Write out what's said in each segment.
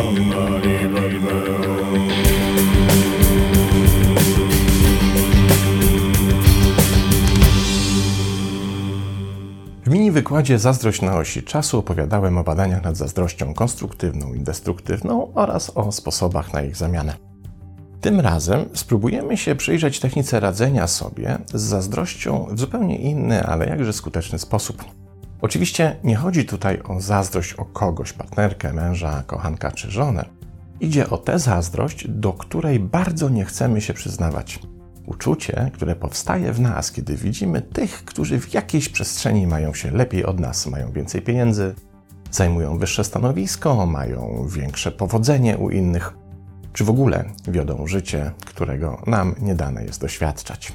W mini wykładzie Zazdrość na osi czasu opowiadałem o badaniach nad zazdrością konstruktywną i destruktywną oraz o sposobach na ich zamianę. Tym razem spróbujemy się przyjrzeć technice radzenia sobie z zazdrością w zupełnie inny, ale jakże skuteczny sposób. Oczywiście nie chodzi tutaj o zazdrość o kogoś, partnerkę, męża, kochanka czy żonę. Idzie o tę zazdrość, do której bardzo nie chcemy się przyznawać. Uczucie, które powstaje w nas, kiedy widzimy tych, którzy w jakiejś przestrzeni mają się lepiej od nas, mają więcej pieniędzy, zajmują wyższe stanowisko, mają większe powodzenie u innych, czy w ogóle wiodą życie, którego nam nie dane jest doświadczać.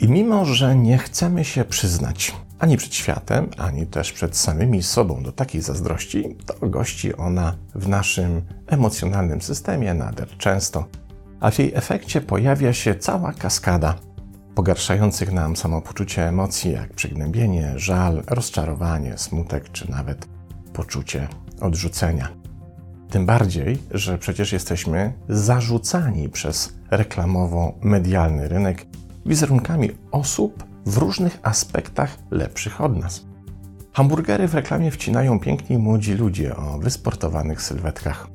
I mimo, że nie chcemy się przyznać ani przed światem, ani też przed samymi sobą do takiej zazdrości, to gości ona w naszym emocjonalnym systemie nader często, a w jej efekcie pojawia się cała kaskada pogarszających nam samopoczucie emocji, jak przygnębienie, żal, rozczarowanie, smutek czy nawet poczucie odrzucenia. Tym bardziej, że przecież jesteśmy zarzucani przez reklamowo-medialny rynek wizerunkami osób w różnych aspektach lepszych od nas. Hamburgery w reklamie wcinają piękni młodzi ludzie o wysportowanych sylwetkach.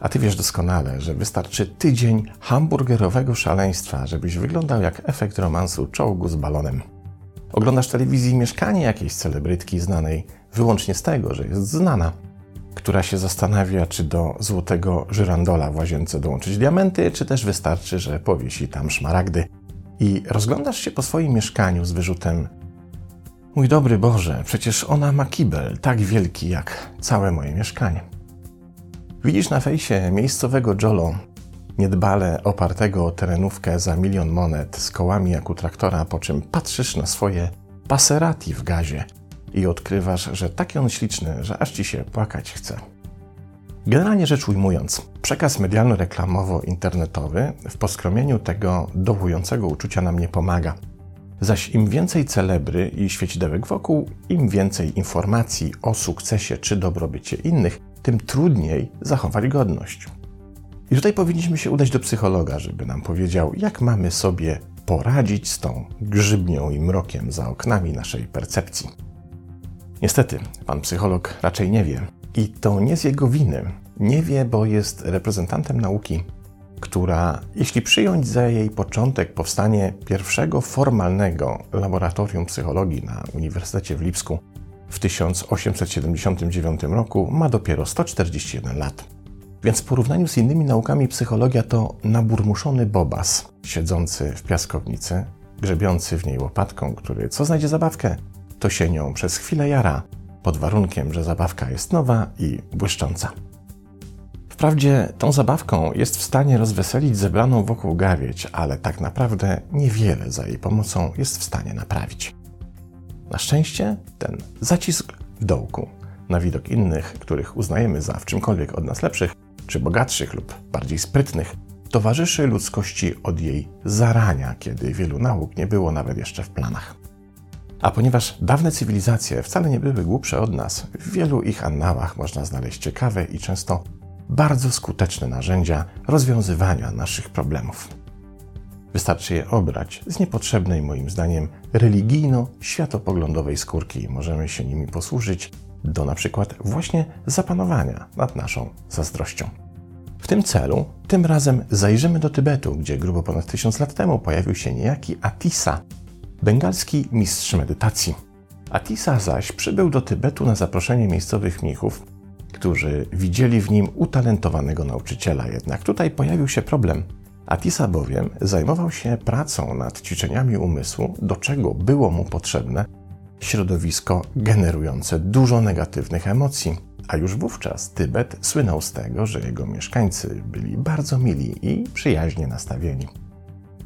A ty wiesz doskonale, że wystarczy tydzień hamburgerowego szaleństwa, żebyś wyglądał jak efekt romansu czołgu z balonem. Oglądasz telewizji mieszkanie jakiejś celebrytki znanej wyłącznie z tego, że jest znana, która się zastanawia, czy do złotego żyrandola w łazience dołączyć diamenty, czy też wystarczy, że powiesi tam szmaragdy. I rozglądasz się po swoim mieszkaniu z wyrzutem: Mój dobry Boże, przecież ona ma kibel tak wielki jak całe moje mieszkanie. Widzisz na fejsie miejscowego Jolo, niedbale opartego o terenówkę za milion monet z kołami jak u traktora, po czym patrzysz na swoje Passerati w gazie i odkrywasz, że taki on śliczny, że aż ci się płakać chce. Generalnie rzecz ujmując, przekaz medialno-reklamowo-internetowy w poskromieniu tego dołującego uczucia nam nie pomaga. Zaś im więcej celebry i świecidełek wokół, im więcej informacji o sukcesie czy dobrobycie innych, tym trudniej zachować godność. I tutaj powinniśmy się udać do psychologa, żeby nam powiedział, jak mamy sobie poradzić z tą grzybnią i mrokiem za oknami naszej percepcji. Niestety, pan psycholog raczej nie wie. I to nie z jego winy. Nie wie, bo jest reprezentantem nauki, która, jeśli przyjąć za jej początek powstanie pierwszego formalnego laboratorium psychologii na Uniwersytecie w Lipsku w 1879 roku, ma dopiero 141 lat. Więc w porównaniu z innymi naukami psychologia to naburmuszony bobas, siedzący w piaskownicy, grzebiący w niej łopatką, który co znajdzie zabawkę, to się nią przez chwilę jara, pod warunkiem, że zabawka jest nowa i błyszcząca. Wprawdzie tą zabawką jest w stanie rozweselić zebraną wokół gawieć, ale tak naprawdę niewiele za jej pomocą jest w stanie naprawić. Na szczęście ten zacisk w dołku na widok innych, których uznajemy za w czymkolwiek od nas lepszych, czy bogatszych lub bardziej sprytnych, towarzyszy ludzkości od jej zarania, kiedy wielu nauk nie było nawet jeszcze w planach. A ponieważ dawne cywilizacje wcale nie były głupsze od nas, w wielu ich annałach można znaleźć ciekawe i często bardzo skuteczne narzędzia rozwiązywania naszych problemów. Wystarczy je obrać z niepotrzebnej, moim zdaniem, religijno-światopoglądowej skórki i możemy się nimi posłużyć do na przykład właśnie zapanowania nad naszą zazdrością. W tym celu tym razem zajrzymy do Tybetu, gdzie grubo ponad tysiąc lat temu pojawił się niejaki Atisa, bengalski mistrz medytacji. Atisa zaś przybył do Tybetu na zaproszenie miejscowych mnichów, którzy widzieli w nim utalentowanego nauczyciela. Jednak tutaj pojawił się problem. Atisa bowiem zajmował się pracą nad ćwiczeniami umysłu, do czego było mu potrzebne środowisko generujące dużo negatywnych emocji. A już wówczas Tybet słynął z tego, że jego mieszkańcy byli bardzo mili i przyjaźnie nastawieni.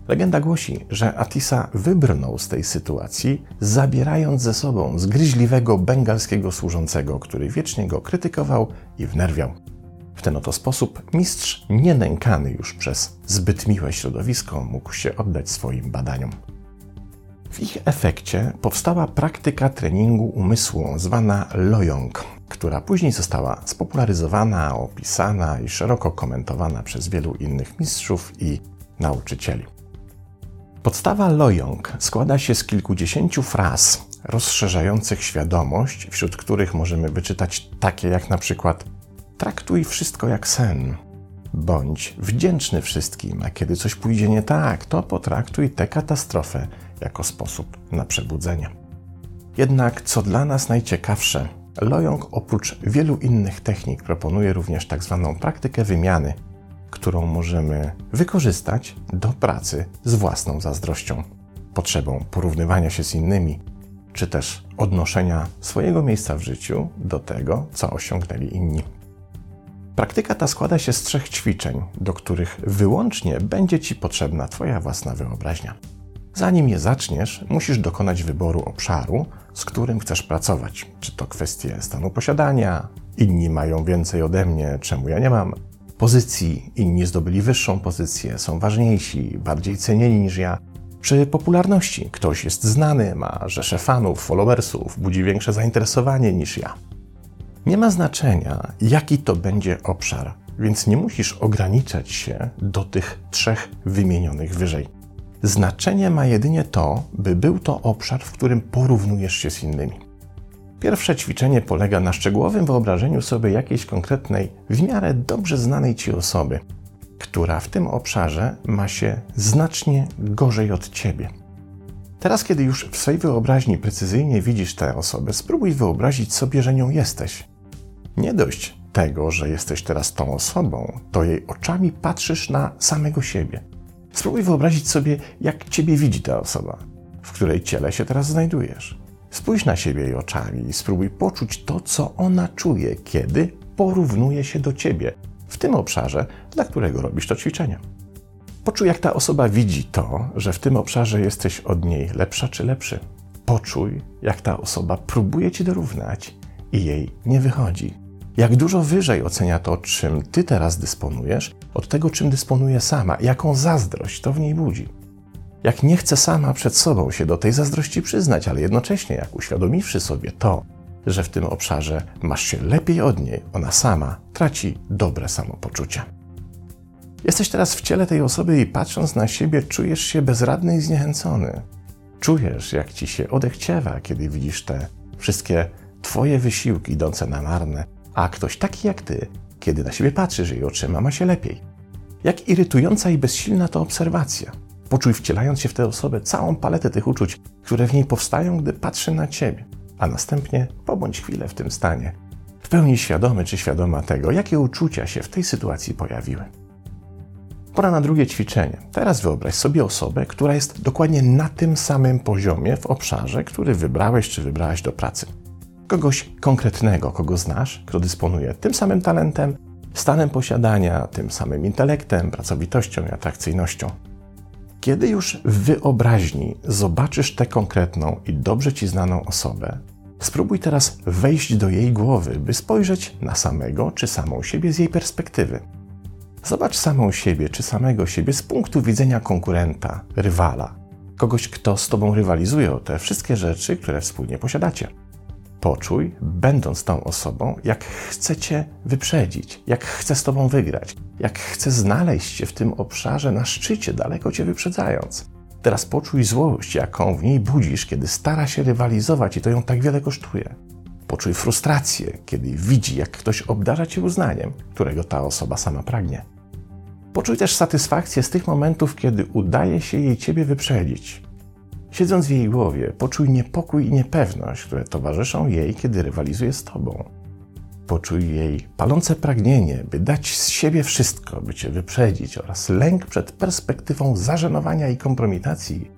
Legenda głosi, że Atisa wybrnął z tej sytuacji, zabierając ze sobą zgryźliwego bengalskiego służącego, który wiecznie go krytykował i wnerwiał. W ten oto sposób mistrz, nienękany już przez zbyt miłe środowisko, mógł się oddać swoim badaniom. W ich efekcie powstała praktyka treningu umysłu zwana lojong, która później została spopularyzowana, opisana i szeroko komentowana przez wielu innych mistrzów i nauczycieli. Podstawa Lojong składa się z kilkudziesięciu fraz rozszerzających świadomość, wśród których możemy wyczytać takie jak na przykład traktuj wszystko jak sen, bądź wdzięczny wszystkim, a kiedy coś pójdzie nie tak, to potraktuj tę katastrofę jako sposób na przebudzenie. Jednak co dla nas najciekawsze, Lojong oprócz wielu innych technik proponuje również tak zwaną praktykę wymiany, którą możemy wykorzystać do pracy z własną zazdrością, potrzebą porównywania się z innymi, czy też odnoszenia swojego miejsca w życiu do tego, co osiągnęli inni. Praktyka ta składa się z trzech ćwiczeń, do których wyłącznie będzie Ci potrzebna Twoja własna wyobraźnia. Zanim je zaczniesz, musisz dokonać wyboru obszaru, z którym chcesz pracować. Czy to kwestie stanu posiadania, inni mają więcej ode mnie, czemu ja nie mam, pozycji, inni zdobyli wyższą pozycję, są ważniejsi, bardziej cenieni niż ja, czy popularności. Ktoś jest znany, ma rzesze fanów, followersów, budzi większe zainteresowanie niż ja. Nie ma znaczenia, jaki to będzie obszar, więc nie musisz ograniczać się do tych trzech wymienionych wyżej. Znaczenie ma jedynie to, by był to obszar, w którym porównujesz się z innymi. Pierwsze ćwiczenie polega na szczegółowym wyobrażeniu sobie jakiejś konkretnej, w miarę dobrze znanej ci osoby, która w tym obszarze ma się znacznie gorzej od ciebie. Teraz, kiedy już w swej wyobraźni precyzyjnie widzisz tę osobę, spróbuj wyobrazić sobie, że nią jesteś. Nie dość tego, że jesteś teraz tą osobą, to jej oczami patrzysz na samego siebie. Spróbuj wyobrazić sobie, jak ciebie widzi ta osoba, w której ciele się teraz znajdujesz. Spójrz na siebie jej oczami i spróbuj poczuć to, co ona czuje, kiedy porównuje się do ciebie w tym obszarze, dla którego robisz to ćwiczenie. Poczuj, jak ta osoba widzi to, że w tym obszarze jesteś od niej lepsza czy lepszy. Poczuj, jak ta osoba próbuje ci dorównać i jej nie wychodzi. Jak dużo wyżej ocenia to, czym ty teraz dysponujesz, od tego, czym dysponuje sama, jaką zazdrość to w niej budzi. Jak nie chce sama przed sobą się do tej zazdrości przyznać, ale jednocześnie jak uświadomiwszy sobie to, że w tym obszarze masz się lepiej od niej, ona sama traci dobre samopoczucie. Jesteś teraz w ciele tej osoby i patrząc na siebie, czujesz się bezradny i zniechęcony. Czujesz, jak ci się odechciewa, kiedy widzisz te wszystkie twoje wysiłki idące na marne, a ktoś taki jak ty, kiedy na siebie patrzysz jej oczyma, ma się lepiej. Jak irytująca i bezsilna to obserwacja. Poczuj wcielając się w tę osobę całą paletę tych uczuć, które w niej powstają, gdy patrzy na ciebie a następnie pobądź chwilę w tym stanie, w pełni świadomy czy świadoma tego, jakie uczucia się w tej sytuacji pojawiły. Pora na drugie ćwiczenie. Teraz wyobraź sobie osobę, która jest dokładnie na tym samym poziomie w obszarze, który wybrałeś czy wybrałaś do pracy. Kogoś konkretnego, kogo znasz, kto dysponuje tym samym talentem, stanem posiadania, tym samym intelektem, pracowitością i atrakcyjnością. Kiedy już w wyobraźni zobaczysz tę konkretną i dobrze ci znaną osobę, spróbuj teraz wejść do jej głowy, by spojrzeć na samego czy samą siebie z jej perspektywy. Zobacz samą siebie czy samego siebie z punktu widzenia konkurenta, rywala, kogoś, kto z tobą rywalizuje o te wszystkie rzeczy, które wspólnie posiadacie. Poczuj, będąc tą osobą, jak chce cię wyprzedzić, jak chce z tobą wygrać, jak chce znaleźć się w tym obszarze na szczycie, daleko cię wyprzedzając. Teraz poczuj złość, jaką w niej budzisz, kiedy stara się rywalizować i to ją tak wiele kosztuje. Poczuj frustrację, kiedy widzi, jak ktoś obdarza cię uznaniem, którego ta osoba sama pragnie. Poczuj też satysfakcję z tych momentów, kiedy udaje się jej ciebie wyprzedzić, Siedząc w jej głowie, poczuj niepokój i niepewność, które towarzyszą jej, kiedy rywalizuje z tobą. Poczuj jej palące pragnienie, by dać z siebie wszystko, by cię wyprzedzić, oraz lęk przed perspektywą zażenowania i kompromitacji,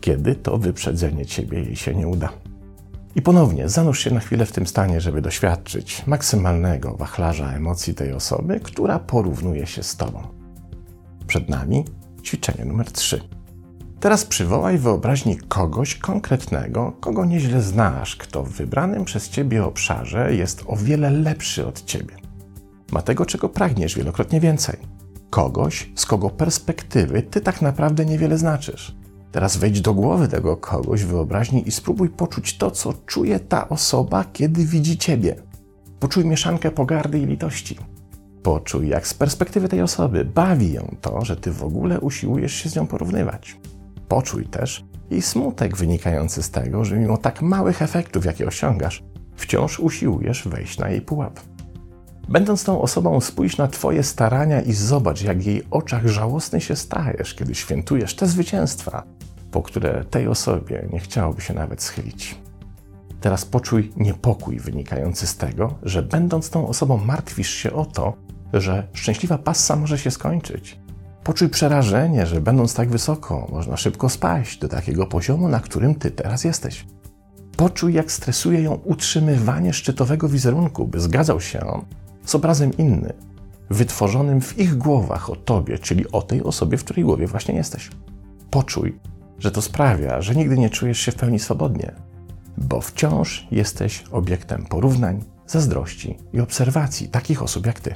kiedy to wyprzedzenie ciebie jej się nie uda. I ponownie zanurz się na chwilę w tym stanie, żeby doświadczyć maksymalnego wachlarza emocji tej osoby, która porównuje się z tobą. Przed nami ćwiczenie numer 3. Teraz przywołaj wyobraźni kogoś konkretnego, kogo nieźle znasz, kto w wybranym przez ciebie obszarze jest o wiele lepszy od ciebie. Ma tego, czego pragniesz wielokrotnie więcej. Kogoś, z kogo perspektywy ty tak naprawdę niewiele znaczysz. Teraz wejdź do głowy tego kogoś wyobraźni i spróbuj poczuć to, co czuje ta osoba, kiedy widzi ciebie. Poczuj mieszankę pogardy i litości. Poczuj, jak z perspektywy tej osoby bawi ją to, że ty w ogóle usiłujesz się z nią porównywać. Poczuj też jej smutek wynikający z tego, że mimo tak małych efektów, jakie osiągasz, wciąż usiłujesz wejść na jej pułap. Będąc tą osobą, spójrz na Twoje starania i zobacz, jak w jej oczach żałosny się stajesz, kiedy świętujesz te zwycięstwa, po które tej osobie nie chciałoby się nawet schylić. Teraz poczuj niepokój wynikający z tego, że będąc tą osobą martwisz się o to, że szczęśliwa passa może się skończyć. Poczuj przerażenie, że będąc tak wysoko, można szybko spaść do takiego poziomu, na którym ty teraz jesteś. Poczuj, jak stresuje ją utrzymywanie szczytowego wizerunku, by zgadzał się on z obrazem innym, wytworzonym w ich głowach o tobie, czyli o tej osobie, w której głowie właśnie jesteś. Poczuj, że to sprawia, że nigdy nie czujesz się w pełni swobodnie, bo wciąż jesteś obiektem porównań, zazdrości i obserwacji takich osób jak ty.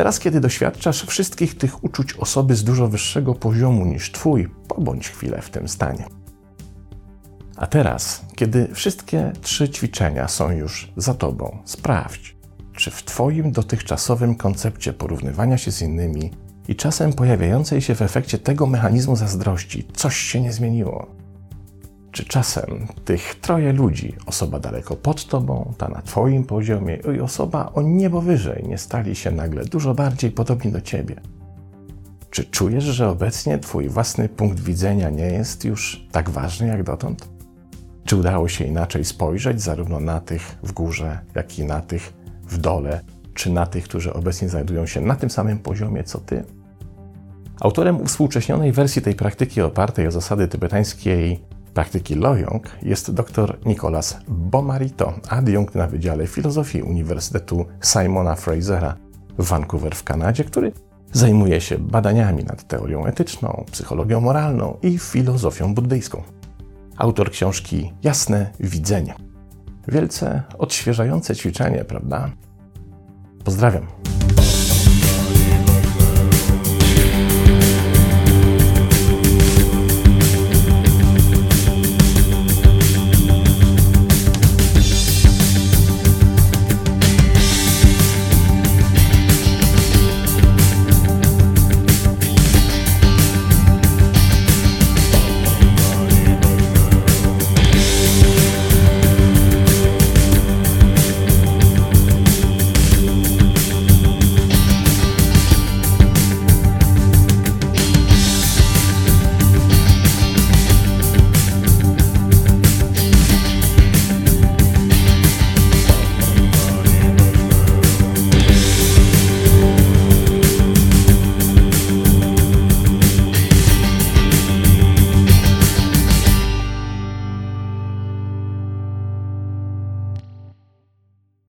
Teraz, kiedy doświadczasz wszystkich tych uczuć osoby z dużo wyższego poziomu niż twój, pobądź chwilę w tym stanie. A teraz, kiedy wszystkie trzy ćwiczenia są już za tobą, sprawdź, czy w twoim dotychczasowym koncepcie porównywania się z innymi i czasem pojawiającej się w efekcie tego mechanizmu zazdrości coś się nie zmieniło. Czy czasem tych troje ludzi, osoba daleko pod tobą, ta na twoim poziomie i osoba o niebo wyżej, nie stali się nagle dużo bardziej podobni do ciebie? Czy czujesz, że obecnie twój własny punkt widzenia nie jest już tak ważny jak dotąd? Czy udało się inaczej spojrzeć zarówno na tych w górze, jak i na tych w dole, czy na tych, którzy obecnie znajdują się na tym samym poziomie co ty? Autorem uwspółcześnionej wersji tej praktyki opartej o zasady tybetańskiej praktyki Loyong jest dr Nicolas Bomarito, adiunkt na Wydziale Filozofii Uniwersytetu Simona Frasera w Vancouver w Kanadzie, który zajmuje się badaniami nad teorią etyczną, psychologią moralną i filozofią buddyjską. Autor książki Jasne Widzenie. Wielce odświeżające ćwiczenie, prawda? Pozdrawiam.